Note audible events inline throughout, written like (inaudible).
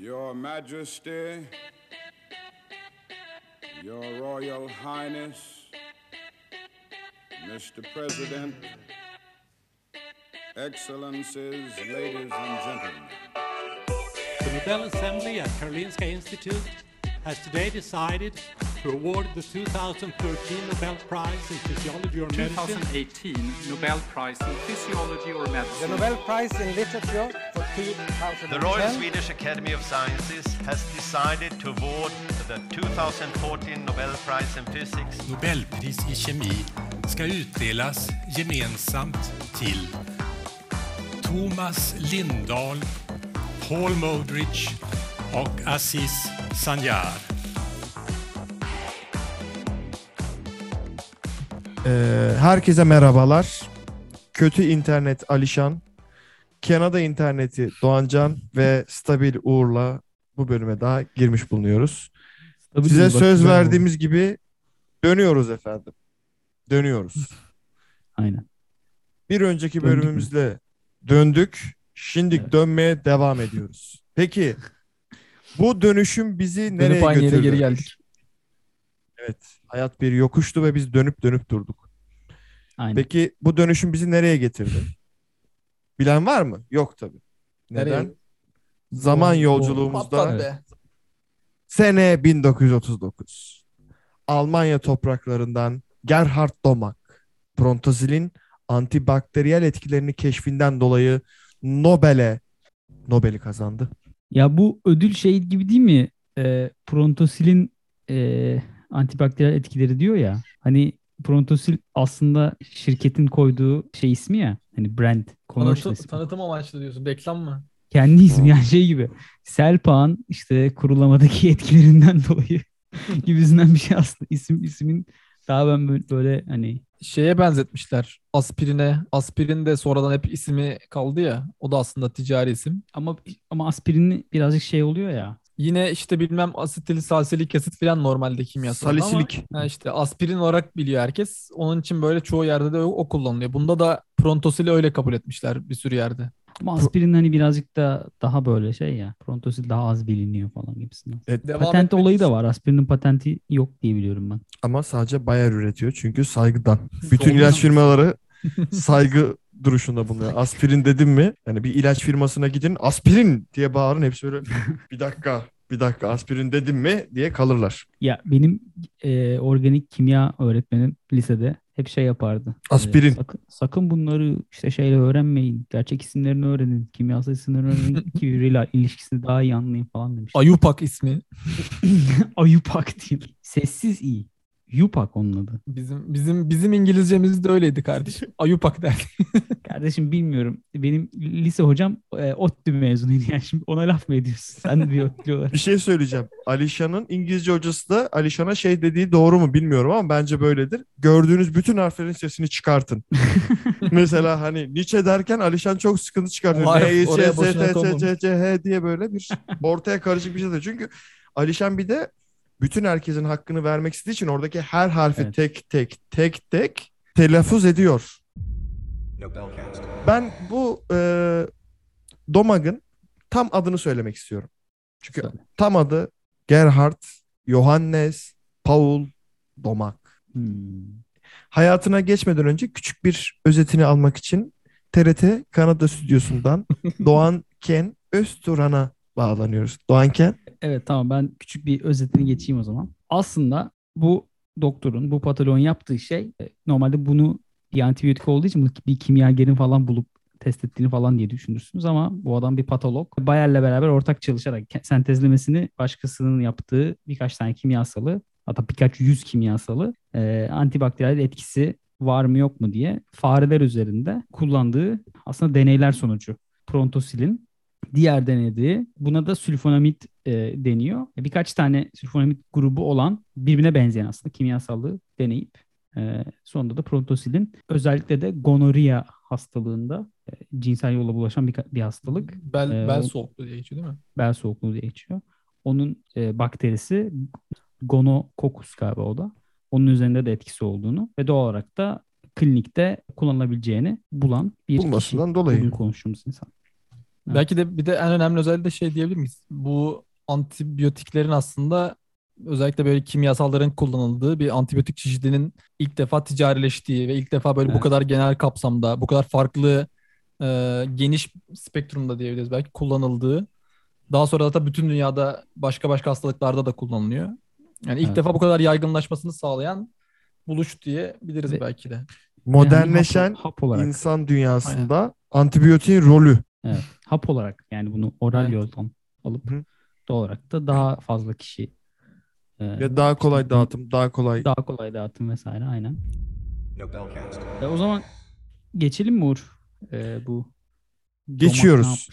Your Majesty, Your Royal Highness, Mr. President, Excellencies, ladies and gentlemen. The Nobel Assembly at Karolinska Institute has today decided to award the 2013 Nobel Prize in Physiology or Medicine. 2018 Nobel Prize in Physiology or The Medicine Nobel Prize in Literature for 2010 The Royal Swedish Academy of Sciences has decided to award the 2014 Nobel Prize in Physics. Nobelpris i kemi ska utdelas gemensamt till Thomas Lindahl, Paul Modrich och Aziz Sanjar. Ee, herkese merhabalar. Kötü internet Alişan, Kanada interneti Doğancan ve Stabil Uğur'la bu bölüme daha girmiş bulunuyoruz. Size söz verdiğimiz gibi dönüyoruz efendim. Dönüyoruz. Aynen. Bir önceki Döndük mü? bölümümüzde döndük. Şimdi Evet. dönmeye devam ediyoruz. Peki bu dönüşüm bizi nereye Dönüp aynı yere götürdü? geri geldik. Evet, hayat bir yokuştu ve biz dönüp dönüp durduk. Aynen. Peki bu dönüşüm bizi nereye getirdi? Bilen var mı? Yok tabii. Neden? Nereye? Zaman Bu- bu- yolculuğumuzda be. sene 1939. Almanya topraklarından Gerhard Domak, Prontozil'in antibakteriyel etkilerini keşfinden dolayı Nobel'e Nobel'i kazandı. Ya bu ödül şey gibi değil mi? Ee, Prontosil'in e, antibakteriyel etkileri diyor ya. Hani Prontosil aslında şirketin koyduğu şey ismi ya. Hani brand, Tanıtım, ismi. tanıtım amaçlı diyorsun. Reklam mı? Kendi ismi yani şey gibi. Selpak'ın işte kurulamadaki (laughs) etkilerinden dolayı (laughs) gibisinden bir şey aslında. İsim, ismin daha ben böyle, böyle hani Şeye benzetmişler. Aspirine. Aspirin de sonradan hep ismi kaldı ya. O da aslında ticari isim. ama ama aspirin birazcık şey oluyor ya. Yine işte bilmem asetil salisilik asit falan normalde kimyasalda ama Salisilik. ha işte aspirin olarak biliyor herkes. Onun için böyle çoğu yerde de o, o kullanılıyor. Bunda da prontosili öyle kabul etmişler bir sürü yerde. Ama aspirin hani birazcık da daha böyle şey ya. Prontosil daha az biliniyor falan gibisinden. Evet, Devam Patent etmek olayı da için- var. Aspirinin patenti yok diye biliyorum ben. Ama sadece Bayer üretiyor çünkü saygıdan. (laughs) Bütün ilaç firmaları (laughs) saygı duruşunda bulunuyor. Aspirin dedim mi? Yani bir ilaç firmasına gidin aspirin diye bağırın hepsi böyle (laughs) bir dakika bir dakika aspirin dedim mi diye kalırlar. Ya benim e, organik kimya öğretmenim lisede hep şey yapardı. E, Aspirin. sakın, sakın bunları işte şeyle öğrenmeyin. Gerçek isimlerini öğrenin. Kimyasal isimlerini öğrenin (laughs) ki birbiriyle ilişkisini daha iyi anlayın falan demiş. Ayupak ismi. (laughs) Ayupak değil. Sessiz iyi. Yupak onun adı. Bizim bizim bizim İngilizcemiz de öyleydi kardeşim. (laughs) Ayupak derdi. (laughs) Kardeşim bilmiyorum. Benim lise hocam e, ODTÜ mezunuydu. Yani şimdi ona laf mı ediyorsun? Sen de bir (laughs) ODTÜ'lüyorlar. Bir şey söyleyeceğim. Alişan'ın İngilizce hocası da Alişan'a şey dediği doğru mu bilmiyorum ama bence böyledir. Gördüğünüz bütün harflerin sesini çıkartın. Mesela hani Nietzsche derken Alişan çok sıkıntı çıkartıyor. Z, boşuna T, Ç, konmamış. C, C, H diye böyle bir ortaya karışık bir şey diyor. Çünkü Alişan bir de bütün herkesin hakkını vermek istediği için oradaki her harfi Evet. tek tek tek tek telaffuz ediyor. Ben bu e, Domag'ın tam adını söylemek istiyorum. Çünkü Söyle. tam adı Gerhard Johannes Paul Domag. Hmm. Hayatına geçmeden önce küçük bir özetini almak için TRT Kanada stüdyosundan (laughs) Doğan Ken Özturan'a bağlanıyoruz. Doğan Ken. Evet tamam ben küçük bir özetini geçeyim o zaman. Aslında bu doktorun, bu patoloğun yaptığı şey e, normalde bunu bir antibiyotik olduğu için bir kimyagerin falan bulup test ettiğini falan diye düşünürsünüz ama bu adam bir patolog. Bayer'le beraber ortak çalışarak sentezlemesini başkasının yaptığı birkaç tane kimyasalı hatta birkaç yüz kimyasalı e, antibakteriyel etkisi var mı yok mu diye fareler üzerinde kullandığı aslında deneyler sonucu prontosilin diğer denediği buna da sülfonamid e, deniyor. Birkaç tane sülfonamid grubu olan birbirine benzeyen aslında kimyasallığı deneyip e, sonunda da prontosilin özellikle de gonorrea hastalığında e, cinsel yolla bulaşan bir, bir hastalık Bel, Ee, bel soğukluğu diye geçiyor değil mi? bel soğukluğu diye geçiyor. Onun e, bakterisi gonokokus galiba o da. Onun üzerinde de etkisi olduğunu ve doğal olarak da klinikte kullanılabileceğini bulan bir kişi. Bulmasından dolayı. Bugün konuştuğumuz insan. Belki de bir de en önemli özelliği de şey diyebilir miyiz? Bu antibiyotiklerin aslında özellikle böyle kimyasalların kullanıldığı bir antibiyotik çeşidinin ilk defa ticarileştiği ve ilk defa böyle bu Evet. kadar genel kapsamda, bu kadar farklı e, geniş spektrumda diyebiliriz belki kullanıldığı. Daha sonra da tabii bütün dünyada başka başka hastalıklarda da kullanılıyor. Yani ilk Evet. defa bu kadar yaygınlaşmasını sağlayan buluş diyebiliriz Ve- belki de. Modernleşen Yani hap, hap olarak. insan dünyasında antibiyotiğin rolü. Evet, hap olarak yani bunu oral Evet. yoldan alıp Hı. doğal olarak da daha fazla kişi e, Ve daha kolay işte dağıtım, daha kolay. daha kolay dağıtım vesaire aynen. E, o zaman geçelim mi Uğur? E, bu Geçiyoruz.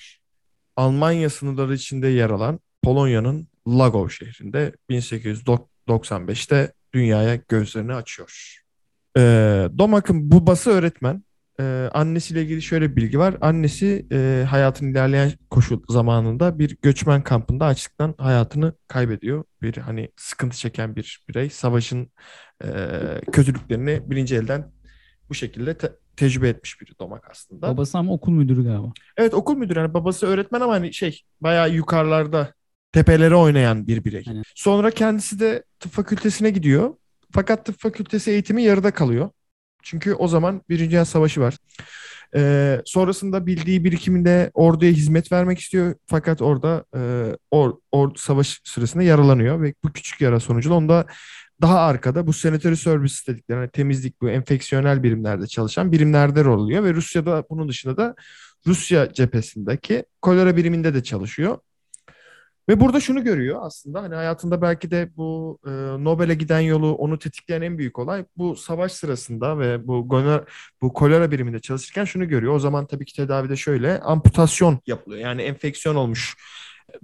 Almanya sınırları içinde yer alan Polonya'nın Lagos şehrinde 1895'te dünyaya gözlerini açıyor. Ee, Domak'ın babası öğretmen. Ee, annesiyle ilgili şöyle bir bilgi var. Annesi e, hayatın ilerleyen koşul zamanında bir göçmen kampında açlıktan hayatını kaybediyor. Bir hani sıkıntı çeken bir birey. Savaşın e, kötülüklerini birinci elden bu şekilde te- tecrübe etmiş biri Domak aslında. Babası ama okul müdürü galiba. Evet okul müdürü yani babası öğretmen ama hani şey bayağı yukarılarda tepelere oynayan bir birey. Aynen. Sonra kendisi de tıp fakültesine gidiyor. Fakat tıp fakültesi eğitimi yarıda kalıyor. Çünkü o zaman Birinci Dünya Savaşı var. Ee, sonrasında bildiği birikiminde orduya hizmet vermek istiyor. Fakat orada e, or, or, savaş sırasında yaralanıyor ve bu küçük yara sonucu onda daha arkada bu sanitary service dedikleri hani temizlik bu enfeksiyonel birimlerde çalışan birimlerde rol alıyor ve Rusya'da bunun dışında da Rusya cephesindeki kolera biriminde de çalışıyor. Ve burada şunu görüyor aslında hani hayatında belki de bu e, Nobel'e giden yolu onu tetikleyen en büyük olay bu savaş sırasında ve bu goner, bu kolera biriminde çalışırken şunu görüyor. O zaman tabii ki tedavide şöyle amputasyon yapılıyor. Yani enfeksiyon olmuş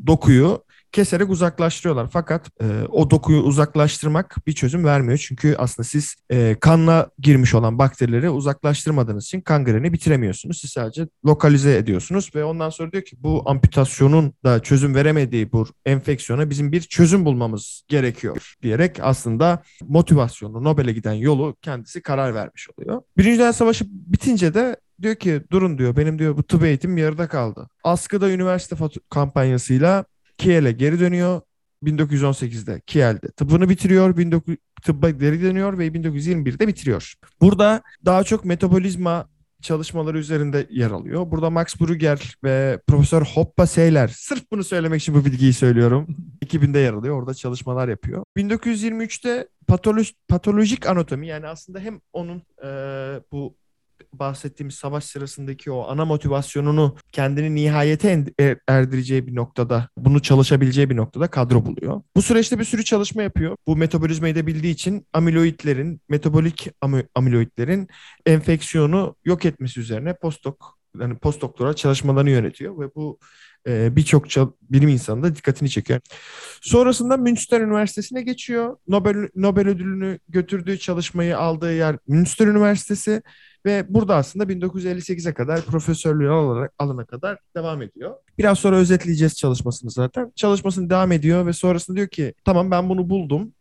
dokuyu keserek uzaklaştırıyorlar. Fakat e, o dokuyu uzaklaştırmak bir çözüm vermiyor. Çünkü aslında siz e, kanla girmiş olan bakterileri uzaklaştırmadığınız için kangreni bitiremiyorsunuz. Siz sadece lokalize ediyorsunuz ve ondan sonra diyor ki bu amputasyonun da çözüm veremediği bu enfeksiyona bizim bir çözüm bulmamız gerekiyor diyerek aslında motivasyonlu Nobel'e giden yolu kendisi karar vermiş oluyor. Birinci Dünya Savaşı bitince de diyor ki durun diyor benim diyor bu tıp eğitim yarıda kaldı. Askıda üniversite kampanyasıyla Kiel'e geri dönüyor. 1918'de Kiel'de tıbbını bitiriyor. 19 tıbba geri dönüyor ve 1921'de bitiriyor. Burada daha çok metabolizma çalışmaları üzerinde yer alıyor. Burada Max Brugger ve Profesör Hoppa Seyler sırf bunu söylemek için bu bilgiyi söylüyorum. (laughs) Ekibinde yer alıyor. Orada çalışmalar yapıyor. 1923'te patoloj- patolojik anatomi yani aslında hem onun eee, bu bahsettiğimiz savaş sırasındaki o ana motivasyonunu kendini nihayete er- erdireceği bir noktada, bunu çalışabileceği bir noktada kadro buluyor. Bu süreçte bir sürü çalışma yapıyor. Bu metabolizmayı da bildiği için amiloidlerin, metabolik ami- amiloidlerin enfeksiyonu yok etmesi üzerine postdoc yani postdoktora çalışmalarını yönetiyor ve bu e, birçok bilim insanı da dikkatini çekiyor. Sonrasında Münster Üniversitesi'ne geçiyor. Nobel Nobel ödülünü götürdüğü çalışmayı aldığı yer Münster Üniversitesi ve burada aslında 1958'e kadar profesörlüğü alarak alana kadar devam ediyor. Biraz sonra özetleyeceğiz çalışmasını zaten. Çalışmasını devam ediyor ve sonrasında diyor ki tamam ben bunu buldum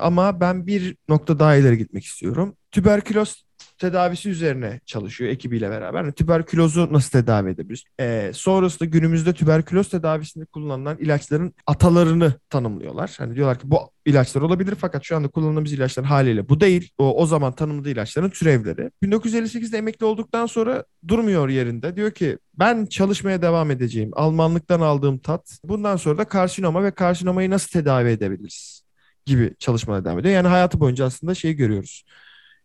ama ben bir nokta daha ileri gitmek istiyorum. Tüberküloz tedavisi üzerine çalışıyor ekibiyle beraber. Yani tüberkülozu nasıl tedavi edebiliriz? Ee, sonrasında günümüzde tüberküloz tedavisinde kullanılan ilaçların atalarını tanımlıyorlar. Hani diyorlar ki bu ilaçlar olabilir fakat şu anda kullandığımız ilaçlar haliyle bu değil. O, o zaman tanımladığı ilaçların türevleri. 1958'de emekli olduktan sonra durmuyor yerinde. Diyor ki ben çalışmaya devam edeceğim. Almanlıktan aldığım tat. Bundan sonra da karsinoma ve karsinomayı nasıl tedavi edebiliriz? gibi çalışmalara devam ediyor. Yani hayatı boyunca aslında şeyi görüyoruz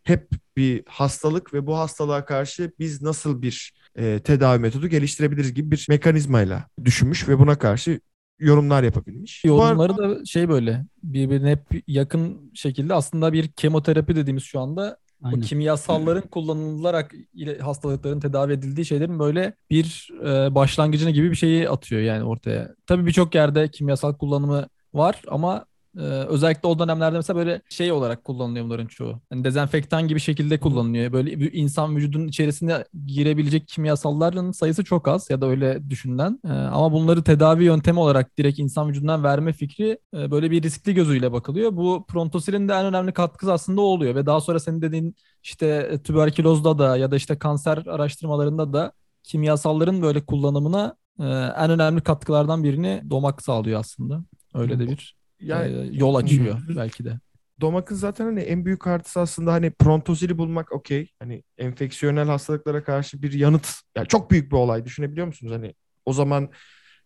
hep bir hastalık ve bu hastalığa karşı biz nasıl bir e, tedavi metodu geliştirebiliriz gibi bir mekanizmayla düşünmüş ve buna karşı yorumlar yapabilmiş. Yorumları da şey böyle birbirine hep yakın şekilde aslında bir kemoterapi dediğimiz şu anda o Aynen. kimyasalların kullanılarak ile hastalıkların tedavi edildiği şeylerin böyle bir e, başlangıcını gibi bir şeyi atıyor yani ortaya. Tabii birçok yerde kimyasal kullanımı var ama e, özellikle o dönemlerde mesela böyle şey olarak kullanılıyor bunların çoğu. Yani dezenfektan gibi şekilde kullanılıyor. Böyle bir insan vücudunun içerisine girebilecek kimyasalların sayısı çok az ya da öyle düşünülen. E, ama bunları tedavi yöntemi olarak direkt insan vücudundan verme fikri e, böyle bir riskli gözüyle bakılıyor. Bu prontosilin de en önemli katkısı aslında o oluyor ve daha sonra senin dediğin işte e, tüberkülozda da ya da işte kanser araştırmalarında da kimyasalların böyle kullanımına e, en önemli katkılardan birini domak sağlıyor aslında. Öyle de bir Yani e, yol açıyor belki de. Domak'ın zaten hani en büyük artısı aslında hani prontozili bulmak okey. Hani enfeksiyonel hastalıklara karşı bir yanıt. Yani çok büyük bir olay düşünebiliyor musunuz? Hani o zaman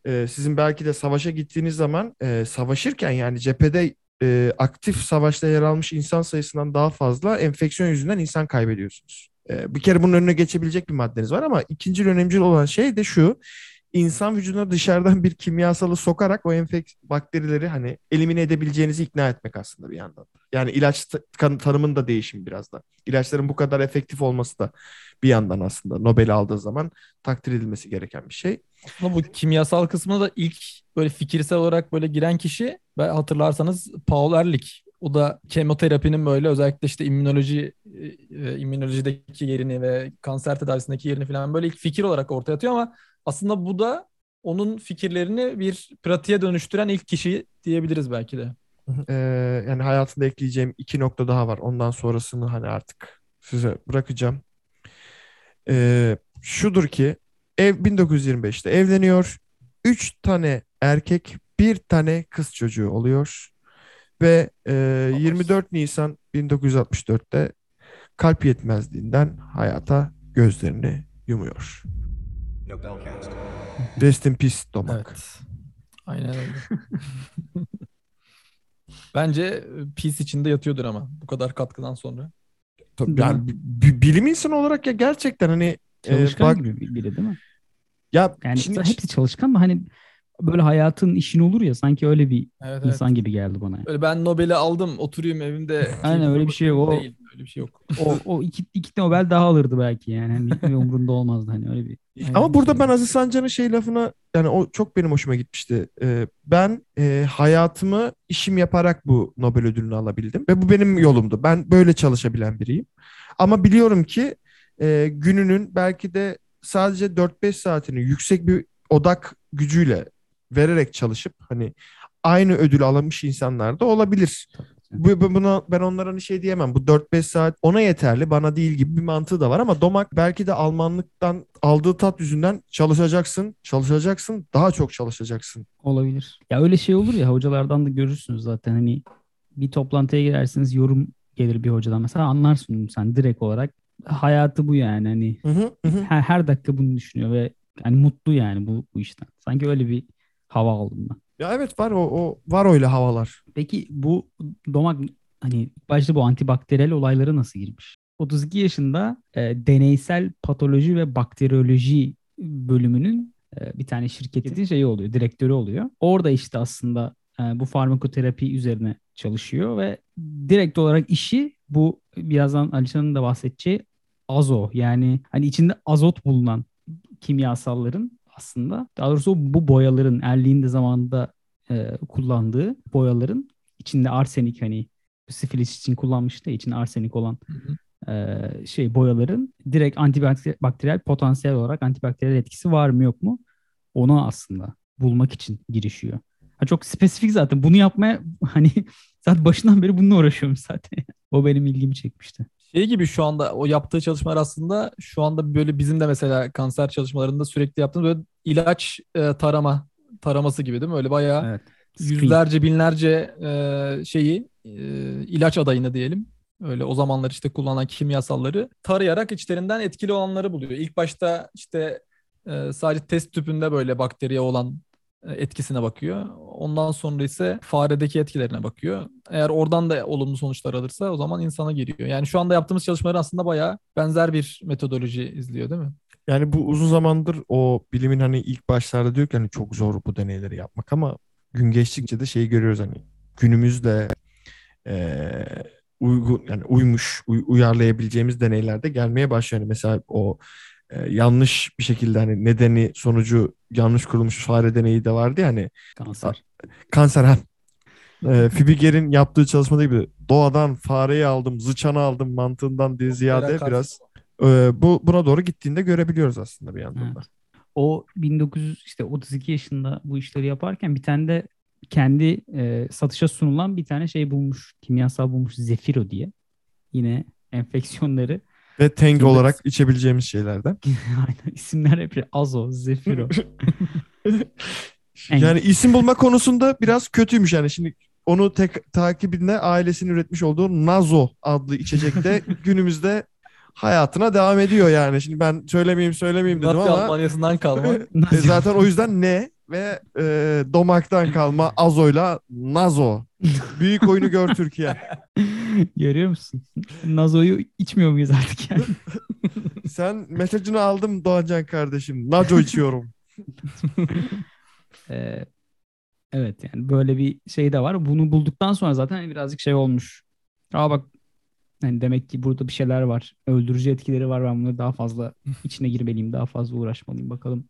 e, sizin belki de savaşa gittiğiniz zaman e, savaşırken yani cephede e, aktif savaşta yer almış insan sayısından daha fazla enfeksiyon yüzünden insan kaybediyorsunuz. E, bir kere bunun önüne geçebilecek bir maddeniz var ama ikinci önemli olan şey de şu. İnsan vücuduna dışarıdan bir kimyasalı sokarak o enfek bakterileri hani elimine edebileceğinizi ikna etmek aslında bir yandan. Yani ilaç ta- kan- tanımının da değişimi biraz da. İlaçların bu kadar efektif olması da bir yandan aslında Nobel aldığı zaman takdir edilmesi gereken bir şey. Aslında bu kimyasal kısmına da ilk böyle fikirsel olarak böyle giren kişi ben hatırlarsanız Paul Ehrlich. O da kemoterapinin böyle özellikle işte immünoloji e, e, immünolojideki yerini ve kanser tedavisindeki yerini falan böyle ilk fikir olarak ortaya atıyor ama aslında bu da onun fikirlerini bir pratiğe dönüştüren ilk kişi diyebiliriz belki de. (laughs) Ee, yani hayatında ekleyeceğim iki nokta daha var. Ondan sonrasını hani artık size bırakacağım. Ee, şudur ki ev 1925'te evleniyor. Üç tane erkek, bir tane kız çocuğu oluyor. Ve e, 24 Nisan 1964'te kalp yetmezliğinden hayata gözlerini yumuyor. Rest in peace Domak. Evet. Aynen öyle. (laughs) Bence peace içinde yatıyordur ama bu kadar katkıdan sonra. Tabii yani bi- bilim insanı olarak ya gerçekten hani e, Çalışkan bak gibi bir- biri değil mi? ya Yani şimdi hepsi çalışkan ama hani böyle hayatın işin olur ya sanki öyle bir Evet, evet. insan gibi geldi bana. Öyle ben Nobel'i aldım oturayım evimde. (laughs) Aynen öyle bir şey yok. O, Değil, öyle bir şey yok. o, o iki, iki Nobel daha alırdı belki yani. Hani hiç umurunda olmazdı hani öyle bir. Ama burada ben Aziz Sancar'ın şey lafına yani o çok benim hoşuma gitmişti. Ee, ben e, hayatımı işim yaparak bu Nobel ödülünü alabildim ve bu benim yolumdu. Ben böyle çalışabilen biriyim. Ama biliyorum ki e, gününün belki de sadece 4-5 saatini yüksek bir odak gücüyle vererek çalışıp hani aynı ödülü alamış insanlar da olabilir. Bu, bu- buna ben onlara hani şey diyemem. Bu 4-5 saat ona yeterli, bana değil gibi bir mantığı da var ama Domak belki de Almanlıktan aldığı tat yüzünden çalışacaksın, çalışacaksın, daha çok çalışacaksın. Olabilir. Ya öyle şey olur ya hocalardan da görürsünüz zaten hani bir toplantıya girersiniz yorum gelir bir hocadan mesela anlarsın sen direkt olarak hayatı bu yani hani hı, hı hı. her, her dakika bunu düşünüyor ve yani mutlu yani bu, bu işten. Sanki öyle bir hava aldım ben. Ya evet var o, o var öyle havalar. Peki bu domak hani başta bu antibakteriyel olayları nasıl girmiş? 32 yaşında e, deneysel patoloji ve bakteriyoloji bölümünün e, bir tane şirketin şeyi oluyor, direktörü oluyor. Orada işte aslında e, bu farmakoterapi üzerine çalışıyor ve direkt olarak işi bu birazdan Alişan'ın da bahsedeceği azo yani hani içinde azot bulunan kimyasalların aslında daha doğrusu bu boyaların Erliğin de zamanında e, kullandığı boyaların içinde arsenik hani sifilis için kullanmıştı ya, içinde arsenik olan e, şey boyaların direkt antibakteriyel potansiyel olarak antibakteriyel etkisi var mı yok mu? Onu aslında bulmak için girişiyor. Ha, çok spesifik zaten. Bunu yapmaya (laughs) hani zaten başından beri bununla uğraşıyorum zaten. o benim ilgimi çekmişti. Şey gibi şu anda o yaptığı çalışmalar aslında şu anda böyle bizim de mesela kanser çalışmalarında sürekli yaptığımız böyle ilaç e, tarama taraması gibi değil mi? Öyle bayağı Evet. yüzlerce binlerce e, şeyi e, ilaç adayını diyelim. Öyle o zamanlar işte kullanılan kimyasalları tarayarak içlerinden etkili olanları buluyor. İlk başta işte e, sadece test tüpünde böyle bakteriye olan etkisine bakıyor. Ondan sonra ise faredeki etkilerine bakıyor. Eğer oradan da olumlu sonuçlar alırsa o zaman insana giriyor. Yani şu anda yaptığımız çalışmalar aslında bayağı benzer bir metodoloji izliyor değil mi? Yani bu uzun zamandır o bilimin hani ilk başlarda diyor ki hani çok zor bu deneyleri yapmak ama gün geçtikçe de şeyi görüyoruz hani günümüzde eee, uygun yani uymuş uy- uyarlayabileceğimiz deneyler de gelmeye başlıyor. Yani mesela o e, yanlış bir şekilde hani nedeni sonucu yanlış kurulmuş fare deneyi de vardı ya hani Kanser. kanser ha. E, (laughs) Fibiger'in yaptığı çalışmada gibi doğadan fareyi aldım, zıçanı aldım mantığından diye ziyade biraz e, bu buna doğru gittiğinde görebiliyoruz aslında bir yandan da. Evet. O 1900 işte 32 yaşında bu işleri yaparken bir tane de kendi e, satışa sunulan bir tane şey bulmuş. Kimyasal bulmuş Zefiro diye. Yine enfeksiyonları Ve Teng Şimdi- olarak içebileceğimiz şeylerden. (laughs) Aynen isimler hep Azo, Zefiro. (laughs) Yani isim bulma konusunda biraz kötüymüş yani. Şimdi onu tek takibinde ailesinin üretmiş olduğu Nazo adlı içecekte (laughs) günümüzde hayatına devam ediyor yani. Şimdi ben söylemeyeyim söylemeyeyim dedim Nazi ama Almanya'sından kalma. e, zaten o yüzden ne ve e, domaktan kalma Azo'yla Nazo. (laughs) Büyük oyunu gör Türkiye. Görüyor musun? Nazo'yu içmiyor muyuz artık yani? (laughs) Sen mesajını aldım Doğancan kardeşim. Nazo içiyorum. (laughs) Ee, evet yani böyle bir şey de var. Bunu bulduktan sonra zaten hani birazcık şey olmuş. Aa bak hani demek ki burada bir şeyler var. Öldürücü etkileri var. Ben bunları daha fazla içine girmeliyim. Daha fazla uğraşmalıyım. Bakalım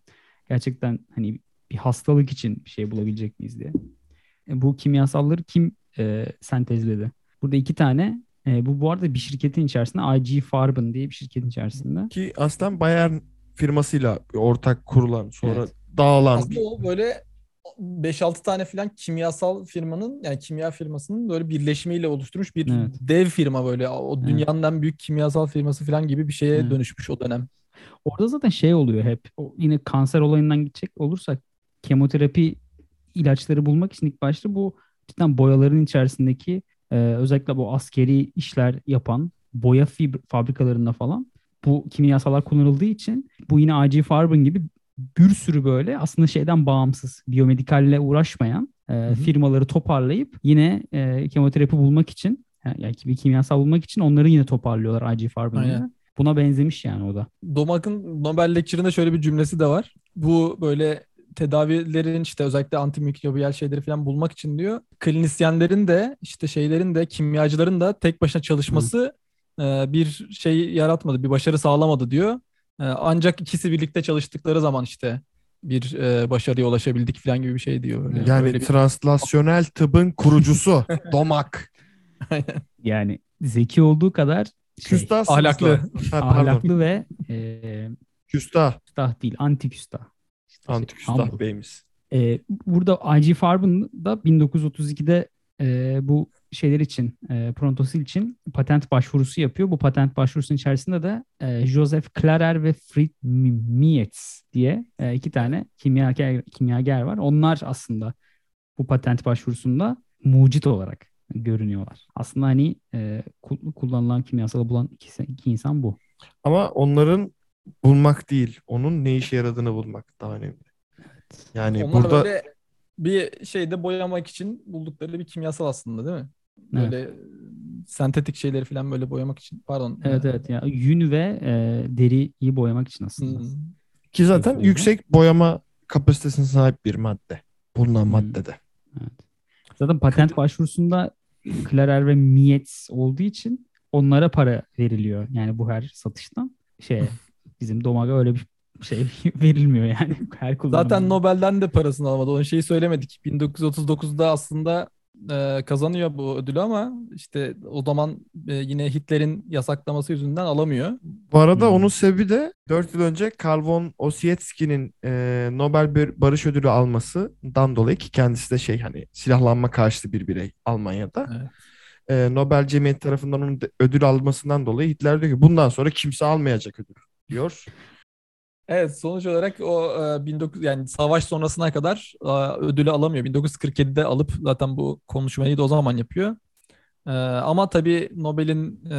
gerçekten hani bir hastalık için bir şey bulabilecek miyiz diye. E, bu kimyasalları kim e, sentezledi? Burada iki tane e, bu bu arada bir şirketin içerisinde IG Farben diye bir şirketin içerisinde. Ki aslen Bayern firmasıyla ortak kurulan sonra Evet. dağılan Aslında o böyle 5-6 tane falan kimyasal firmanın yani kimya firmasının böyle birleşimiyle oluşturmuş bir Evet. dev firma böyle o Evet. dünyanın en büyük kimyasal firması falan gibi bir şeye Evet. dönüşmüş o dönem. Orada zaten şey oluyor hep. O yine kanser olayından gidecek olursak kemoterapi ilaçları bulmak için ilk başta bu cidden boyaların içerisindeki e, özellikle bu askeri işler yapan boya fibr fabrikalarında falan bu kimyasallar kullanıldığı için bu yine IG Farben gibi bir sürü böyle aslında şeyden bağımsız biyomedikalle uğraşmayan e, firmaları toparlayıp yine e, kemoterapi bulmak için yani bir kimyasal bulmak için onları yine toparlıyorlar IG Farben'ı. Aynen. Buna benzemiş yani o da. Domak'ın Nobel Lecture'ında şöyle bir cümlesi de var. Bu böyle tedavilerin işte özellikle antimikrobiyal şeyleri falan bulmak için diyor. Klinisyenlerin de işte şeylerin de kimyacıların da tek başına çalışması e, bir şey yaratmadı, bir başarı sağlamadı diyor. E, ancak ikisi birlikte çalıştıkları zaman işte bir e, başarıya ulaşabildik falan gibi bir şey diyor. Böyle, yani Böyle bir- translasyonel tıbbın kurucusu (laughs) Domak. Yani zeki olduğu kadar şey, Küstah ahlaklı. Ha, ahlaklı ve e, Küstah. küstah değil, anti küstah. Antiküstah humble. beyimiz. E, burada IG Farben da 1932'de e, bu şeyler için, e, Prontosil için patent başvurusu yapıyor. Bu patent başvurusunun içerisinde de e, Joseph Klarer ve Fritz Mietz diye e, iki tane kimyager, kimyager var. Onlar aslında bu patent başvurusunda mucit olarak görünüyorlar. Aslında hani e, kul- kullanılan kimyasalı bulan iki, iki insan bu. Ama onların bulmak değil, onun ne işe yaradığını bulmak daha önemli. Yani Onlar burada böyle bir şeyde boyamak için buldukları bir kimyasal aslında değil mi? Evet. Böyle sentetik şeyleri falan böyle boyamak için. Pardon. Evet evet ya yün ve e, deriyi boyamak için aslında. hmm. ki zaten Kesinlikle. yüksek boyama kapasitesine sahip bir madde. Bulunan Hmm. maddede. Zaten patent başvurusunda Klarer ve Mietz olduğu için onlara para veriliyor. Yani bu her satıştan şeye (laughs) bizim Domag'a öyle bir şey (laughs) verilmiyor yani (laughs) her. Zaten Nobel'den de parasını almadı. Onun şeyi söylemedik. 1939'da aslında e, kazanıyor bu ödülü ama işte o zaman e, yine Hitler'in yasaklaması yüzünden alamıyor. Bu arada Hmm. onun sebebi de 4 yıl önce Carl von Ossietzky'nin e, Nobel Bir- Barış Ödülü almasından dolayı ki kendisi de şey hani silahlanma karşıtı bir birey Almanya'da. Evet. E, Nobel Cemiyeti tarafından onun ödül almasından dolayı Hitler diyor ki bundan sonra kimse almayacak ödül diyor. Evet sonuç olarak o e, 19 yani savaş sonrasına kadar e, ödülü alamıyor. 1947'de alıp zaten bu konuşmayı da o zaman yapıyor. E, ama tabii Nobel'in e,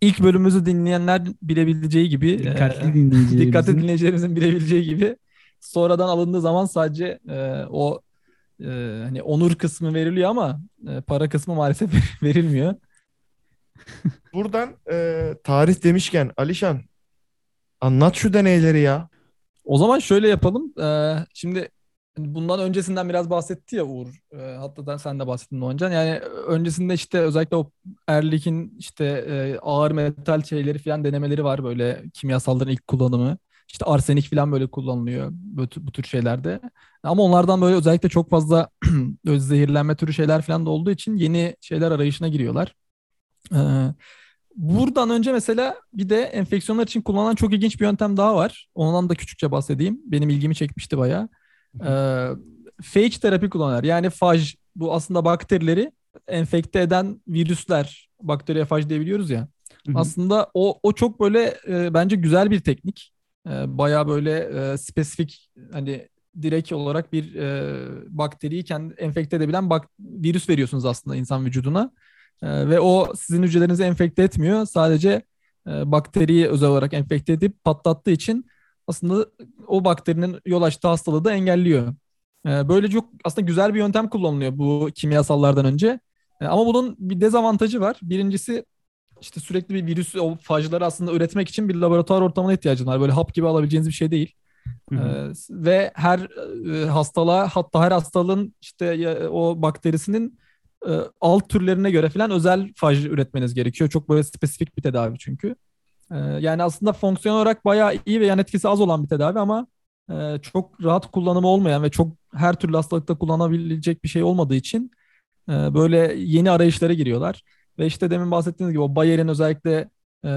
ilk bölümümüzü dinleyenler bilebileceği gibi e, dikkatli (laughs) dinleyicilerimizin dikkatli dinleyicilerimizin bilebileceği gibi sonradan alındığı zaman sadece e, o e, hani onur kısmı veriliyor ama e, para kısmı maalesef (laughs) verilmiyor. Buradan e, tarih demişken Alişan anlat şu deneyleri ya. O zaman şöyle yapalım. Ee, şimdi bundan öncesinden biraz bahsetti ya Uğur. Ee, hatta sen de bahsettin Doğancan. Yani öncesinde işte özellikle o Erlik'in işte e, ağır metal şeyleri falan denemeleri var. Böyle kimyasalların ilk kullanımı. İşte arsenik falan böyle kullanılıyor bu, bu tür şeylerde. Ama onlardan böyle özellikle çok fazla (clears throat) böyle zehirlenme türü şeyler falan da olduğu için yeni şeyler arayışına giriyorlar. Ee, buradan önce mesela bir de enfeksiyonlar için kullanılan çok ilginç bir yöntem daha var. Ondan da küçükçe bahsedeyim. Benim ilgimi çekmişti bayağı. Ee, phage terapi kullanıyorlar. Yani faj bu aslında bakterileri enfekte eden virüsler. Bakteriye faj diyebiliyoruz ya. Hı hı. Aslında o o çok böyle e, bence güzel bir teknik. E, bayağı böyle e, spesifik hani direkt olarak bir e, bakteriyi kendi enfekte edebilen bak virüs veriyorsunuz aslında insan vücuduna. E, ve o sizin hücrelerinizi enfekte etmiyor. Sadece e, bakteriyi özel olarak enfekte edip patlattığı için aslında o bakterinin yol açtığı hastalığı da engelliyor. E, böyle çok aslında güzel bir yöntem kullanılıyor bu kimyasallardan önce. E, ama bunun bir dezavantajı var. Birincisi işte sürekli bir virüs o fajları aslında üretmek için bir laboratuvar ortamına ihtiyacın var. Böyle hap gibi alabileceğiniz bir şey değil. Hı hı. Ee, ve her e, hastalığa hatta her hastalığın işte o bakterisinin e, alt türlerine göre falan özel faj üretmeniz gerekiyor. Çok böyle spesifik bir tedavi çünkü. Ee, yani aslında fonksiyon olarak bayağı iyi ve yan etkisi az olan bir tedavi ama e, çok rahat kullanımı olmayan ve çok her türlü hastalıkta kullanabilecek bir şey olmadığı için e, böyle yeni arayışlara giriyorlar. Ve işte demin bahsettiğiniz gibi o Bayer'in özellikle e,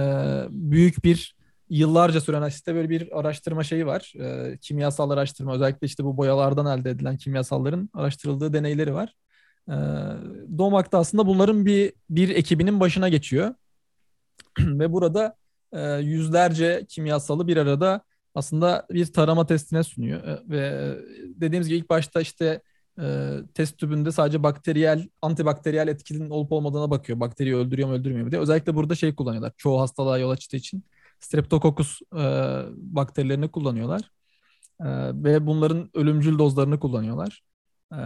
büyük bir yıllarca süren işte böyle bir araştırma şeyi var. E, kimyasal araştırma özellikle işte bu boyalardan elde edilen kimyasalların araştırıldığı deneyleri var. E, Domak da aslında bunların bir bir ekibinin başına geçiyor. (clears throat) Ve burada e, yüzlerce kimyasalı bir arada aslında bir tarama testine sunuyor. E, ve e, dediğimiz gibi ilk başta işte e, test tübünde sadece bakteriyel, antibakteriyel etkinin olup olmadığına bakıyor. Bakteriyi öldürüyor mu öldürmüyor mu diye. Özellikle burada şey kullanıyorlar. Çoğu hastalığa yol açtığı için Streptococcus e, bakterilerini kullanıyorlar. E, ve bunların ölümcül dozlarını kullanıyorlar. E,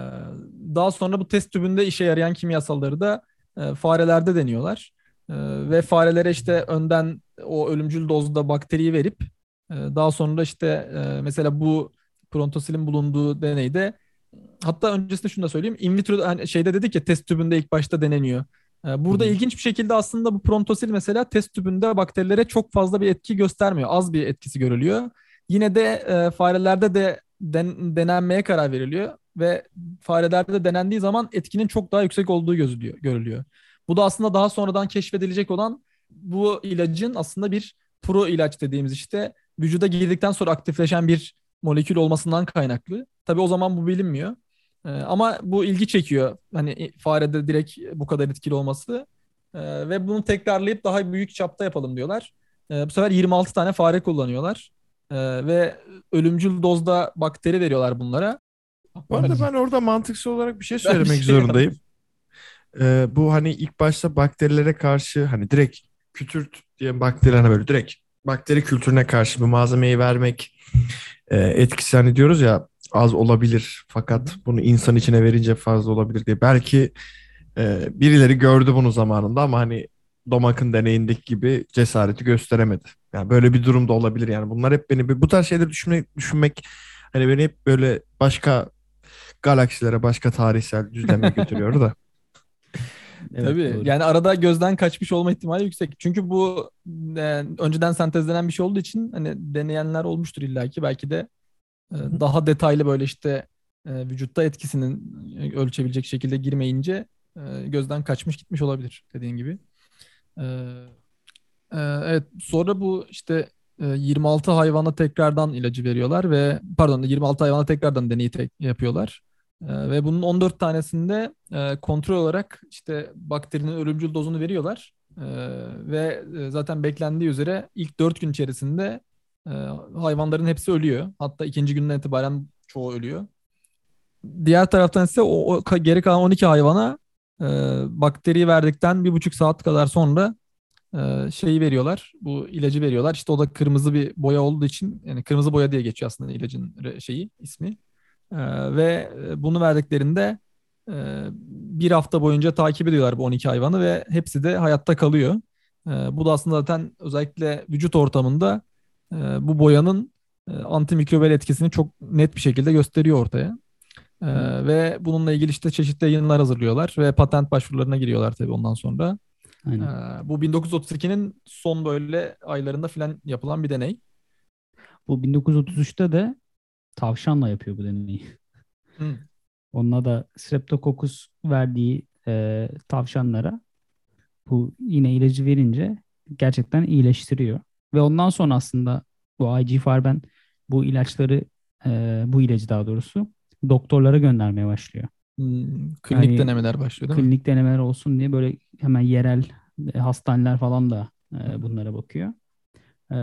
daha sonra bu test tübünde işe yarayan kimyasalları da e, farelerde deniyorlar. E, ve farelere işte önden o ölümcül dozda bakteriyi verip e, daha sonra işte e, mesela bu prontosilin bulunduğu deneyde hatta öncesinde şunu da söyleyeyim. In vitro hani şeyde dedik ya test tübünde ilk başta deneniyor. Ee, Burada hı. ilginç bir şekilde aslında bu prontosil mesela test tübünde bakterilere çok fazla bir etki göstermiyor. Az bir etkisi görülüyor. Yine de e, farelerde de den- denenmeye karar veriliyor ve farelerde de denendiği zaman etkinin çok daha yüksek olduğu gözülüyor, görülüyor. Bu da aslında daha sonradan keşfedilecek olan bu ilacın aslında bir pro ilaç dediğimiz işte vücuda girdikten sonra aktifleşen bir molekül olmasından kaynaklı. Tabii o zaman bu bilinmiyor. Ee, ama bu ilgi çekiyor. Hani farede direkt bu kadar etkili olması. Ee, ve bunu tekrarlayıp daha büyük çapta yapalım diyorlar. Ee, bu sefer 26 tane fare kullanıyorlar. Ee, ve ölümcül dozda bakteri veriyorlar bunlara. Bu arada ben orada mantıksal olarak bir şey söylemek şey zorundayım. Ee, bu hani ilk başta bakterilere karşı hani direkt kütürt diye bakterilerine böyle direkt bakteri kültürüne karşı bir malzemeyi vermek e, etkisi hani diyoruz ya az olabilir fakat bunu insan içine verince fazla olabilir diye. Belki e, birileri gördü bunu zamanında ama hani Domak'ın deneyindeki gibi cesareti gösteremedi. Yani böyle bir durum da olabilir yani. Bunlar hep beni bu tarz şeyleri düşünmek, düşünmek hani beni hep böyle başka galaksilere, başka tarihsel düzleme (laughs) götürüyor da. Evet, Tabii. doğru. Yani arada gözden kaçmış olma ihtimali yüksek. Çünkü bu e, önceden sentezlenen bir şey olduğu için hani deneyenler olmuştur illaki. Belki de e, daha detaylı böyle işte e, vücutta etkisinin e, ölçebilecek şekilde girmeyince e, gözden kaçmış gitmiş olabilir dediğin gibi. E, e, evet sonra bu işte e, 26 hayvana tekrardan ilacı veriyorlar ve pardon 26 hayvana tekrardan deneyi tek- yapıyorlar. Ee, ve bunun 14 tanesinde e, kontrol olarak işte bakterinin ölümcül dozunu veriyorlar. Ee, ve e, zaten beklendiği üzere ilk 4 gün içerisinde e, hayvanların hepsi ölüyor. Hatta ikinci günden itibaren çoğu ölüyor. Diğer taraftan ise o, o geri kalan 12 hayvana e, bakteriyi verdikten bir buçuk saat kadar sonra e, şeyi veriyorlar. Bu ilacı veriyorlar. İşte o da kırmızı bir boya olduğu için yani kırmızı boya diye geçiyor aslında ilacın şeyi ismi. Ee, ve e, bunu verdiklerinde e, bir hafta boyunca takip ediyorlar bu 12 hayvanı ve hepsi de hayatta kalıyor. Ee, bu da aslında zaten özellikle vücut ortamında e, bu boyanın e, antimikrobel etkisini çok net bir şekilde gösteriyor ortaya. Ee, ve bununla ilgili işte çeşitli yayınlar hazırlıyorlar ve patent başvurularına giriyorlar tabii ondan sonra. Aynen. Ee, bu 1932'nin son böyle aylarında filan yapılan bir deney. Bu 1933'te de tavşanla yapıyor bu deneyi. Hı. Onunla da Streptococcus verdiği e, tavşanlara bu yine ilacı verince gerçekten iyileştiriyor. Ve ondan sonra aslında bu IG Farben bu ilaçları e, bu ilacı daha doğrusu doktorlara göndermeye başlıyor. Hmm, klinik Yani denemeler başlıyor değil mi? Klinik denemeler olsun diye böyle hemen yerel e, hastaneler falan da e, bunlara bakıyor. E,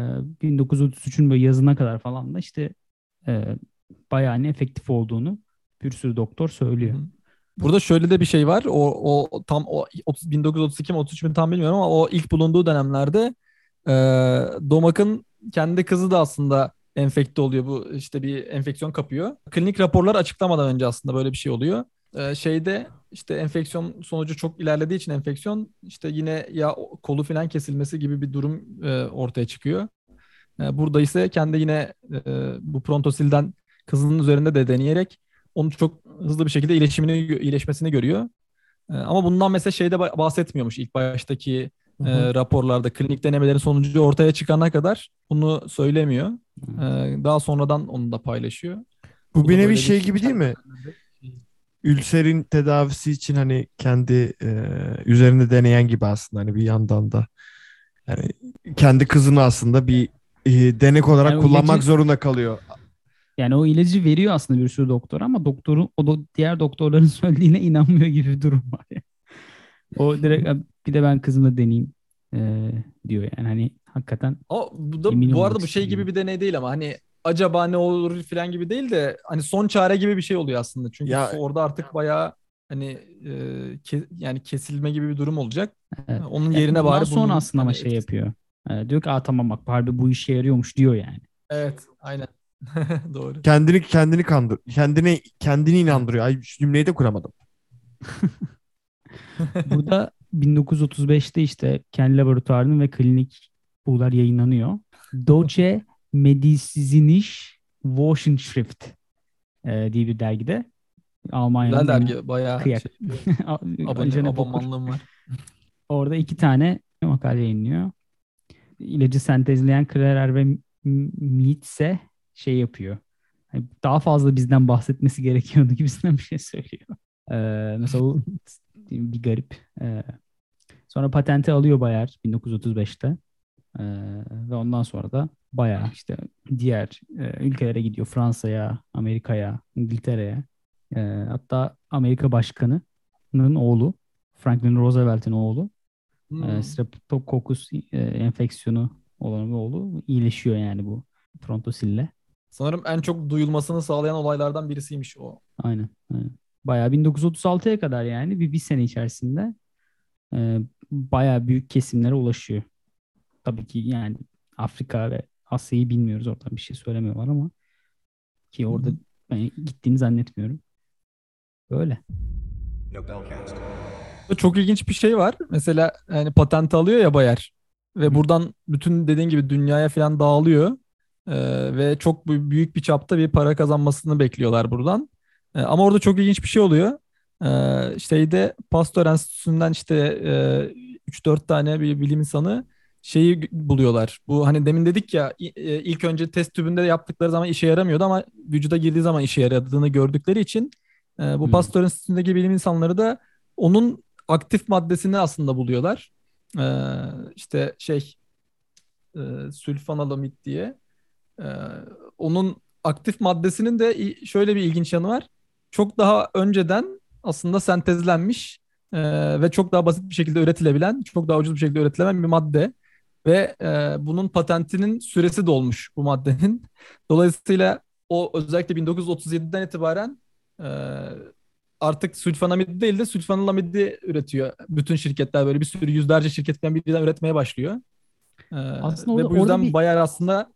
1933'ün böyle yazına kadar falan da işte e, bayağı hani efektif olduğunu bir sürü doktor söylüyor. Burada şöyle de bir şey var. O, o tam o 30 1932 mi 33 mi tam bilmiyorum ama o ilk bulunduğu dönemlerde e, Domak'ın kendi kızı da aslında enfekte oluyor. Bu işte bir enfeksiyon kapıyor. Klinik raporlar açıklamadan önce aslında böyle bir şey oluyor. E, şeyde işte enfeksiyon sonucu çok ilerlediği için enfeksiyon işte yine ya kolu falan kesilmesi gibi bir durum e, ortaya çıkıyor. E, burada ise kendi yine e, bu prontosilden kızının üzerinde de deneyerek onu çok hızlı bir şekilde iyileşimini iyileşmesini görüyor. E, ama bundan mesela şeyde ba- bahsetmiyormuş ilk baştaki Hı hı. e, raporlarda klinik denemelerin sonucu ortaya çıkana kadar bunu söylemiyor. E, daha sonradan onu da paylaşıyor. Bu da bir nevi şey gibi değil mi? Ülserin tedavisi için hani kendi e, üzerinde deneyen gibi aslında hani bir yandan da yani kendi kızını aslında bir e, denek olarak Yani o kullanmak ilacı- zorunda kalıyor. Yani o ilacı veriyor aslında bir sürü doktor ama doktorun o da diğer doktorların (laughs) söylediğine inanmıyor gibi bir durum var. Yani. (laughs) O direkt bir de ben kızımla deneyeyim e, diyor yani hani hakikaten Ama bu da bu arada bu şey gibi bir deney değil ama hani acaba ne olur falan gibi değil de hani son çare gibi bir şey oluyor aslında. Çünkü Ya- orada artık bayağı hani e, ke- yani kesilme gibi bir durum olacak. Evet. Onun Yani yerine bari sonra bunun aslında ama hani şey etkisi- yapıyor. E, diyor ki Aa, tamam bak harbi bu işe yarıyormuş diyor yani. Evet, aynen. (laughs) Doğru. Kendini kendini kandır. Kendine kendini inandırıyor. Ay şu cümleyi de kuramadım. (laughs) Burada 1935'te işte kendi laboratuvarının ve klinik bulgular yayınlanıyor. Deutsche Medizinische Wochenschrift e, diye bir dergide. Almanya'nın Güzel dergi bayağı kıyak. şey, (laughs) Abone, abone, abonmanlığım var. Orada iki tane makale yayınlıyor. İlacı sentezleyen Krerer ve Mietze şey yapıyor. Hani daha fazla bizden bahsetmesi gerekiyordu gibisinden bir şey söylüyor. Ee, mesela o (laughs) bir garip. Ee, sonra patenti alıyor Bayer 1935'te. Ee, ve ondan sonra da bayağı işte diğer e, ülkelere gidiyor. Fransa'ya, Amerika'ya, İngiltere'ye. Ee, hatta Amerika Başkanı'nın oğlu, Franklin Roosevelt'in oğlu Hmm. e, Streptococcus e, enfeksiyonu olan bir oğlu iyileşiyor yani bu frontosille. Sanırım en çok duyulmasını sağlayan olaylardan birisiymiş o. Aynen. aynen. Bayağı 1936'ya kadar yani bir, bir sene içerisinde e, bayağı büyük kesimlere ulaşıyor. Tabii ki yani Afrika ve Asya'yı bilmiyoruz oradan bir şey söylemiyorlar ama ki orada ben gittiğini zannetmiyorum. Böyle. Çok ilginç bir şey var. Mesela yani patent alıyor ya Bayer ve buradan bütün dediğin gibi dünyaya falan dağılıyor. Ee, ve çok büyük bir çapta bir para kazanmasını bekliyorlar buradan. Ee, ama orada çok ilginç bir şey oluyor. Ee, şeyde Pasteur Enstitüsü'nden işte e, 3-4 tane bir bilim insanı şeyi buluyorlar. Bu hani demin dedik ya e, ilk önce test tübünde yaptıkları zaman işe yaramıyordu ama vücuda girdiği zaman işe yaradığını gördükleri için e, bu Hmm. Pasteur Enstitüsü'ndeki bilim insanları da onun aktif maddesini aslında buluyorlar. Ee, işte şey e, sülfanalamid diye. Ee, onun aktif maddesinin de şöyle bir ilginç yanı var. Çok daha önceden aslında sentezlenmiş e, ve çok daha basit bir şekilde üretilebilen, çok daha ucuz bir şekilde üretilen bir madde. Ve e, bunun patentinin süresi dolmuş bu maddenin. (laughs) Dolayısıyla o özellikle 1937'den itibaren e, artık sülfanamid değil de sülfanilamidi üretiyor. Bütün şirketler böyle bir sürü yüzlerce şirketten birden üretmeye başlıyor. Ee, Aslında ve orada- bu yüzden bir- Bayer aslında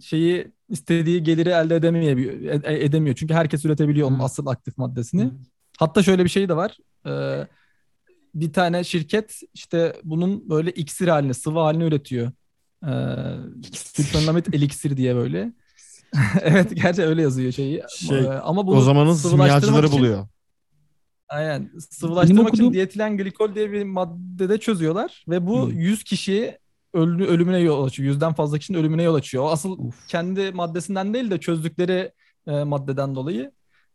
şeyi istediği geliri elde edemiyor, ed- edemiyor. Çünkü herkes üretebiliyor onun asıl aktif maddesini. Hı. Hatta şöyle bir şey de var. Ee, bir tane şirket işte bunun böyle iksir halini, sıvı halini üretiyor. Ee, sülfanilamid eliksir diye böyle. (laughs) evet gerçi öyle yazıyor şeyi. Şey, Ee, ama bunu o zamanın simyacıları için- buluyor. Aynen. Sıvılaştırmak okuduğum- için dietilen glikol diye bir maddede çözüyorlar ve bu Hmm. 100 kişiyi ölü, ölümüne yol açıyor. Yüzden fazla kişinin ölümüne yol açıyor. O asıl Uf. kendi maddesinden değil de çözdükleri e, maddeden dolayı.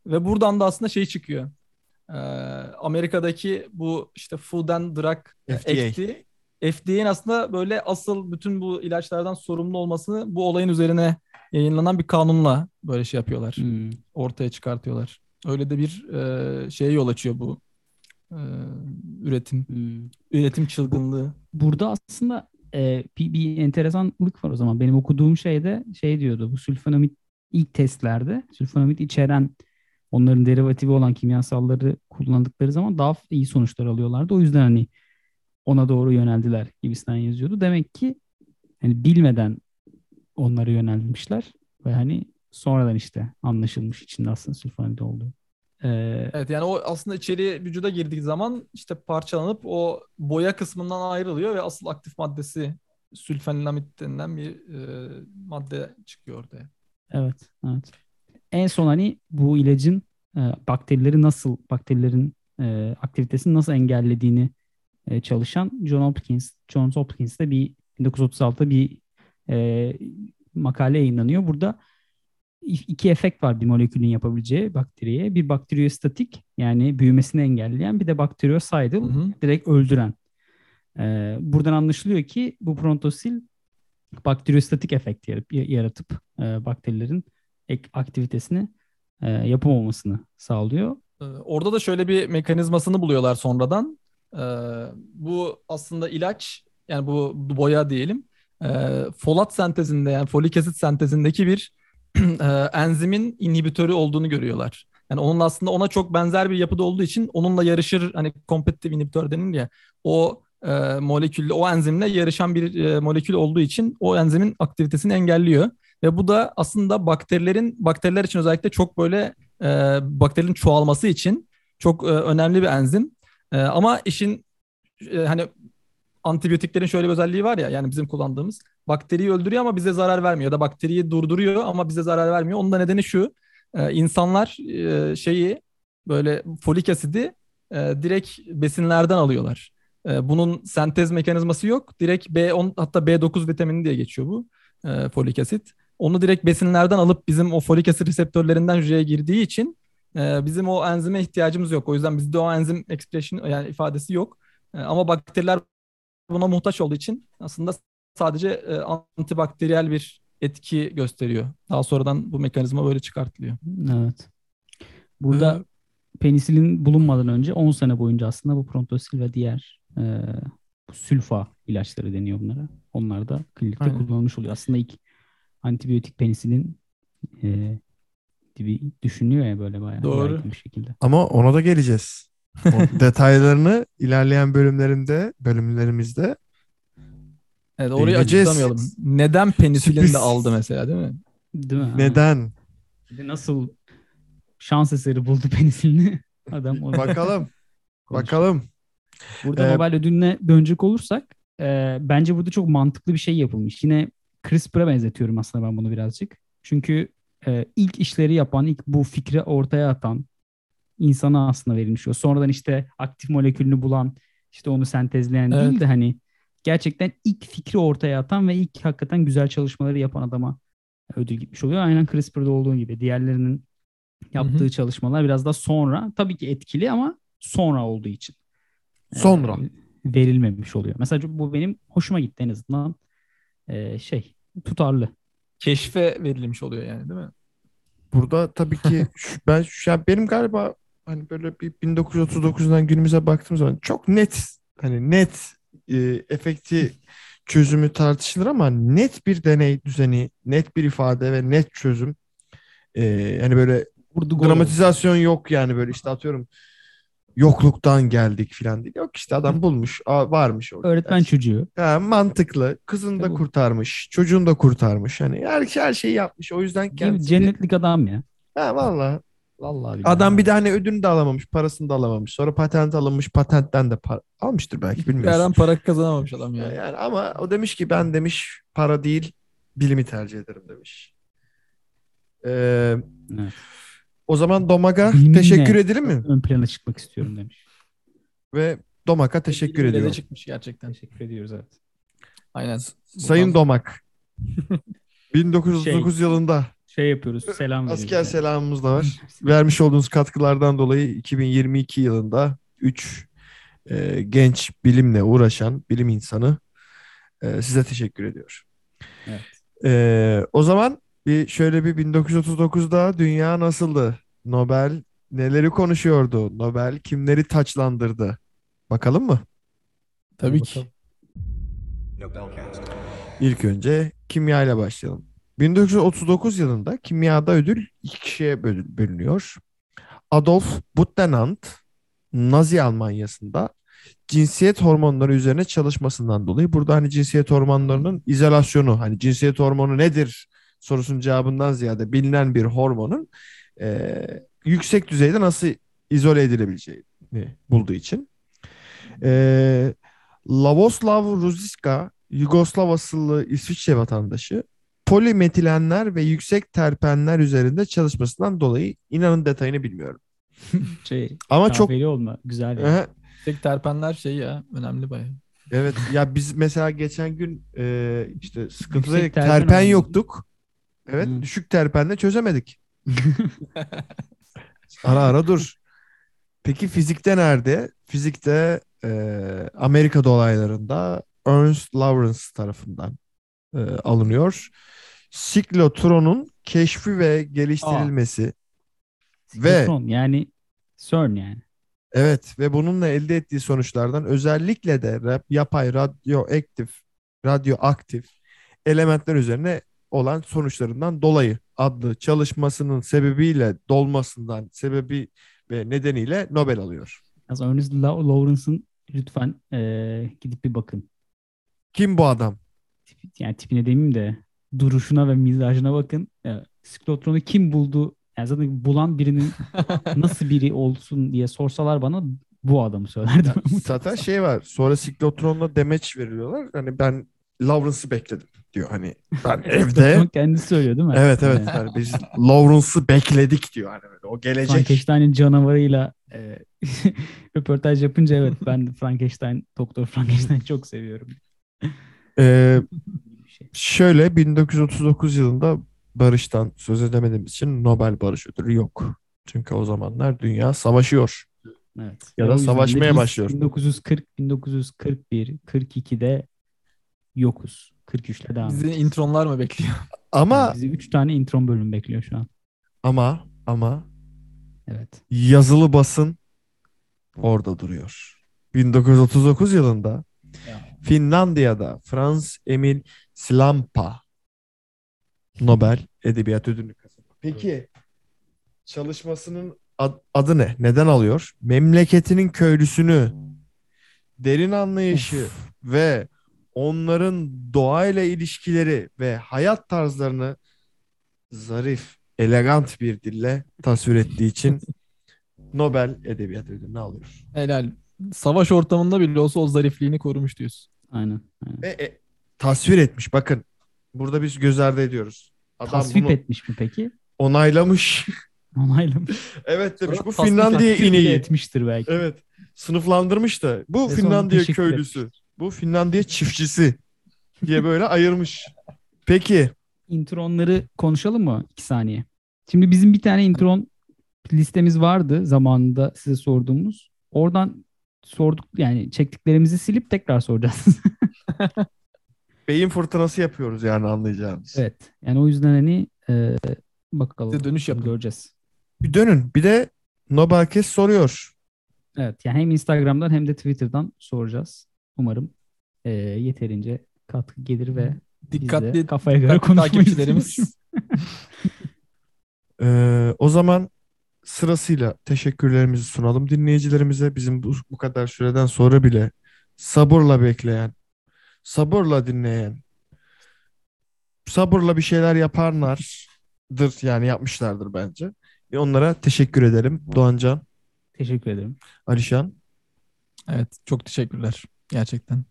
Ve buradan da aslında şey çıkıyor. Ee, Amerika'daki bu işte Food and Drug FDA. FDA'nin aslında böyle asıl bütün bu ilaçlardan sorumlu olmasını bu olayın üzerine yayınlanan bir kanunla böyle şey yapıyorlar Hmm. ortaya çıkartıyorlar. Öyle de bir e, şeye yol açıyor bu e, üretim Hmm. üretim çılgınlığı. Burada aslında e, bir, bir enteresanlık var o zaman. Benim okuduğum şeyde şey diyordu. Bu sülfonamid ilk testlerde sülfonamid içeren onların derivatifi olan kimyasalları kullandıkları zaman daha iyi sonuçlar alıyorlardı. O yüzden hani ona doğru yöneldiler gibisinden yazıyordu. Demek ki hani bilmeden onlara yönelmişler ve hani sonradan işte anlaşılmış içinde aslında sülfonamid olduğu. Ee, Evet yani o aslında içeri vücuda girdiği zaman işte parçalanıp o boya kısmından ayrılıyor ve asıl aktif maddesi sülfenilamid denilen bir e, madde çıkıyor ortaya. Evet, evet. En son hani bu ilacın e, bakterileri nasıl, bakterilerin e, aktivitesini nasıl engellediğini e, çalışan John Hopkins, Johns Hopkins'te bir 1936'da bir e, makale yayınlanıyor. Burada iki efekt var bir molekülün yapabileceği bakteriye. Bir bakteriyostatik yani büyümesini engelleyen bir de hı. direkt öldüren. E, buradan anlaşılıyor ki bu prontosil bakteriyostatik efekt yaratıp e, bakterilerin ek aktivitesini e, yapamamasını sağlıyor. Ee, Orada da şöyle bir mekanizmasını buluyorlar sonradan. Ee, bu aslında ilaç yani bu boya diyelim. Ee, folat sentezinde yani folik asit sentezindeki bir e, (clears throat) enzimin inhibitörü olduğunu görüyorlar. Yani onun aslında ona çok benzer bir yapıda olduğu için onunla yarışır hani kompetitif inhibitör denilir ya o e, molekülle o enzimle yarışan bir e, molekül olduğu için o enzimin aktivitesini engelliyor. Ve bu da aslında bakterilerin bakteriler için özellikle çok böyle e, bakterinin çoğalması için çok e, önemli bir enzim. E, ama işin e, hani antibiyotiklerin şöyle bir özelliği var ya yani bizim kullandığımız bakteriyi öldürüyor ama bize zarar vermiyor ya da bakteriyi durduruyor ama bize zarar vermiyor. Onun da nedeni şu e, insanlar e, şeyi böyle folik asidi e, direkt besinlerden alıyorlar. Bunun sentez mekanizması yok. Direkt B10 hatta B9 vitamini diye geçiyor bu e, folik asit. Onu direkt besinlerden alıp bizim o folik asit reseptörlerinden hücreye girdiği için bizim o enzime ihtiyacımız yok. O yüzden bizde o enzim expression yani ifadesi yok. Ama bakteriler buna muhtaç olduğu için aslında sadece e, antibakteriyel bir etki gösteriyor. Daha sonradan bu mekanizma böyle çıkartılıyor. Evet. Burada penisilin bulunmadan önce 10 sene boyunca aslında bu prontosil ve diğer e, bu sülfa ilaçları deniyor bunlara. Onlar da klinikte Aynen. kullanılmış oluyor. Aslında ilk antibiyotik penisilin e, gibi düşünüyor ya böyle bayağı Doğru. bir şekilde. Ama ona da geleceğiz. (laughs) Detaylarını ilerleyen bölümlerinde, bölümlerimizde Evet, orayı açıklamayalım. Neden penisilin de aldı mesela değil mi? Değil mi? neden? Nasıl şans eseri buldu penisilini (laughs) adam onu Bakalım. (laughs) Bakalım. Burada Ee, Nobel ödülüne dönecek olursak e, bence burada çok mantıklı bir şey yapılmış. Yine CRISPR'a benzetiyorum aslında ben bunu birazcık. Çünkü e, ilk işleri yapan, ilk bu fikri ortaya atan insana aslında verilmiş o. Sonradan işte aktif molekülünü bulan, işte onu sentezleyen Evet. değil de hani gerçekten ilk fikri ortaya atan ve ilk hakikaten güzel çalışmaları yapan adama ödül gitmiş oluyor. Aynen CRISPR'da olduğu gibi. Diğerlerinin yaptığı Hı hı. çalışmalar biraz daha sonra tabii ki etkili ama sonra olduğu için Sonra. e, verilmemiş oluyor. Mesela bu benim hoşuma gitti en azından e, şey tutarlı. Keşfe verilmiş oluyor yani değil mi? Burada tabii ki (laughs) şu- ben şu an benim galiba hani böyle bir 1939'dan günümüze baktığım zaman çok net hani net e, efekti (laughs) çözümü tartışılır ama net bir deney düzeni, net bir ifade ve net çözüm e, yani böyle oldu. dramatizasyon yok yani böyle işte atıyorum yokluktan geldik falan değil. Yok işte adam bulmuş, varmış orada. Öğretmen çocuğu. Ha, mantıklı. Kızını da kurtarmış. Çocuğunu da kurtarmış. Hani her, her şeyi yapmış. O yüzden kendisi... Cennetlik adam ya. Ha valla. Vallahi. Adam bir de hani ödülünü de alamamış. Parasını da alamamış. Sonra patent alınmış. Patentten de para almıştır belki bilmiyorsun. yerden para kazanamamış adam yani. Yani ama o demiş ki ben demiş para değil bilimi tercih ederim demiş. Ee, Evet. o zaman Domag'a Bilimle teşekkür edelim mi? Ön plana çıkmak istiyorum demiş. Ve Domag'a teşekkür Bilimle ediyorum. çıkmış gerçekten. Teşekkür ediyoruz evet. Aynen. Sayın Domak. (laughs) 1939 yılında Şey yapıyoruz. Selam veriyoruz. asker yani. selamımız da var. (laughs) Vermiş olduğunuz katkılardan dolayı 2022 yılında 3 genç bilimle uğraşan bilim insanı e, size teşekkür ediyor. Evet. E, o zaman bir şöyle bir 1939'da dünya nasıldı? Nobel neleri konuşuyordu? Nobel kimleri taçlandırdı? Bakalım mı? Tabii Hadi ki. bakalım. İlk önce kimya ile başlayalım. 1939 yılında kimyada ödül iki kişiye bölü- bölünüyor. Adolf Butenandt Nazi Almanyası'nda cinsiyet hormonları üzerine çalışmasından dolayı burada hani cinsiyet hormonlarının izolasyonu hani cinsiyet hormonu nedir sorusunun cevabından ziyade bilinen bir hormonun eee, yüksek düzeyde nasıl izole edilebileceğini bulduğu için. Eee Lavoslav Ruziska Yugoslav asıllı İsviçre vatandaşı polimetilenler ve yüksek terpenler üzerinde çalışmasından dolayı inanın detayını bilmiyorum. (laughs) Şey, Ama çok olma. Güzel. yani. Tek terpenler şey ya önemli bayağı. evet ya biz mesela geçen gün e, işte Yüksek terpen terpen yoktuk. Evet Hı. düşük terpenle çözemedik. (laughs) Ara ara dur. Peki fizikte nerede? Fizikte e, Amerika dolaylarında Ernst Lawrence tarafından e, alınıyor. Siklotronun keşfi ve geliştirilmesi ve Siklotron, yani CERN yani. evet ve bununla elde ettiği sonuçlardan özellikle de yapay radyoaktif radyoaktif elementler üzerine olan sonuçlarından dolayı adlı çalışmasının sebebiyle dolmasından sebebi ve nedeniyle Nobel alıyor. Yalnız Ernest La- Lawrence'ın lütfen eee, gidip bir bakın. Kim bu adam? Tipi- Yani tipine demeyeyim de duruşuna ve mizacına bakın. Siklotronu kim buldu? Yani zaten bulan birinin (laughs) nasıl biri olsun diye sorsalar bana bu adamı söylerdim. Zaten şey var. Sonra siklotronla demeç veriliyorlar. Hani ben Lawrence'ı bekledim diyor. Hani ben (laughs) evde kendisi söylüyor değil mi? evet evet Yani biz Lawrence'ı bekledik diyor. Hani böyle o gelecek. Frankenstein'in canavarıyla e, (laughs) röportaj yapınca evet ben Frankenstein, Doktor Frankenstein çok seviyorum. Ee, şey. şöyle 1939 yılında barıştan söz edemediğimiz için Nobel Barış Ödülü yok. Çünkü o zamanlar dünya savaşıyor. Evet. Ya da savaşmaya başlıyor. 1940, 1941, 42'de yokuz. 43'le devam Bizi ediyoruz. intronlar mı bekliyor? Ama Yani bizi 3 tane intron bölüm bekliyor şu an. ama ama Evet. yazılı basın orada duruyor. 1939 yılında Finlandiya'da Frans Emil Slampa Nobel Edebiyat Ödülünü kazandı. Peki çalışmasının ad- adı ne? Neden alıyor? Memleketinin köylüsünü derin anlayışı ve onların doğayla ilişkileri ve hayat tarzlarını zarif, elegant bir dille tasvir ettiği için (laughs) Nobel Edebiyat Ödülünü alıyor. Helal. Savaş ortamında bile olsa o zarifliğini korumuş diyorsun. Aynen. aynen. Ve e, tasvir etmiş. Bakın burada biz göz ardı ediyoruz. Adam Tasvip bunu etmiş mi peki? onaylamış. (laughs) Onaylamış. evet demiş. Bu tasvip Finlandiya Takdir bile ineği. etmiştir belki. Evet. Sınıflandırmış da. Bu Ve sonra Finlandiya teşekkür köylüsü. Bu Finlandiya çiftçisi diye böyle ayırmış. Peki. intronları konuşalım mı? 2 saniye. Şimdi bizim bir tane intron listemiz vardı zamanında size sorduğumuz. Oradan sorduk yani çektiklerimizi silip tekrar soracağız. (laughs) Beyin fırtınası yapıyoruz yani anlayacağınız. evet. Yani o yüzden hani e, bakalım. Size dönüş yapın. Göreceğiz. Bir dönün. Bir de Nobelkes soruyor. Evet. Yani hem Instagram'dan hem de Twitter'dan soracağız. Umarım e, yeterince katkı gelir ve Dikkatli, kafaya göre takipçilerimiz. (laughs) Ee, o zaman sırasıyla teşekkürlerimizi sunalım dinleyicilerimize. Bizim bu, bu kadar süreden sonra bile sabırla bekleyen, sabırla dinleyen, sabırla bir şeyler yaparlardır yani yapmışlardır bence. E, onlara teşekkür edelim. Doğancan, Teşekkür ederim. Alişan. Evet çok teşekkürler. Gerçekten.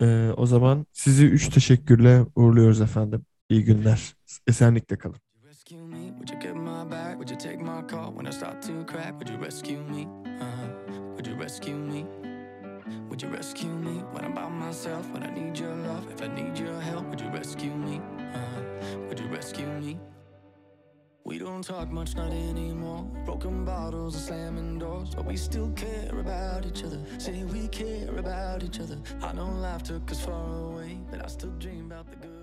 Ee, o zaman sizi üç teşekkürle uğurluyoruz efendim. İyi günler. Esenlikle kalın. Rescue me? Would you get my back? Would you take my call when I start to crack? Would you rescue me? Uh-huh. Would you rescue me? Would you rescue me when I'm by myself? When I need your love? If I need your help, would you rescue me? Uh-huh. Would you rescue me? We don't talk much, not anymore. Broken bottles and slamming doors, but we still care about each other. Say we care about each other. I know life took us far away, but I still dream about the good.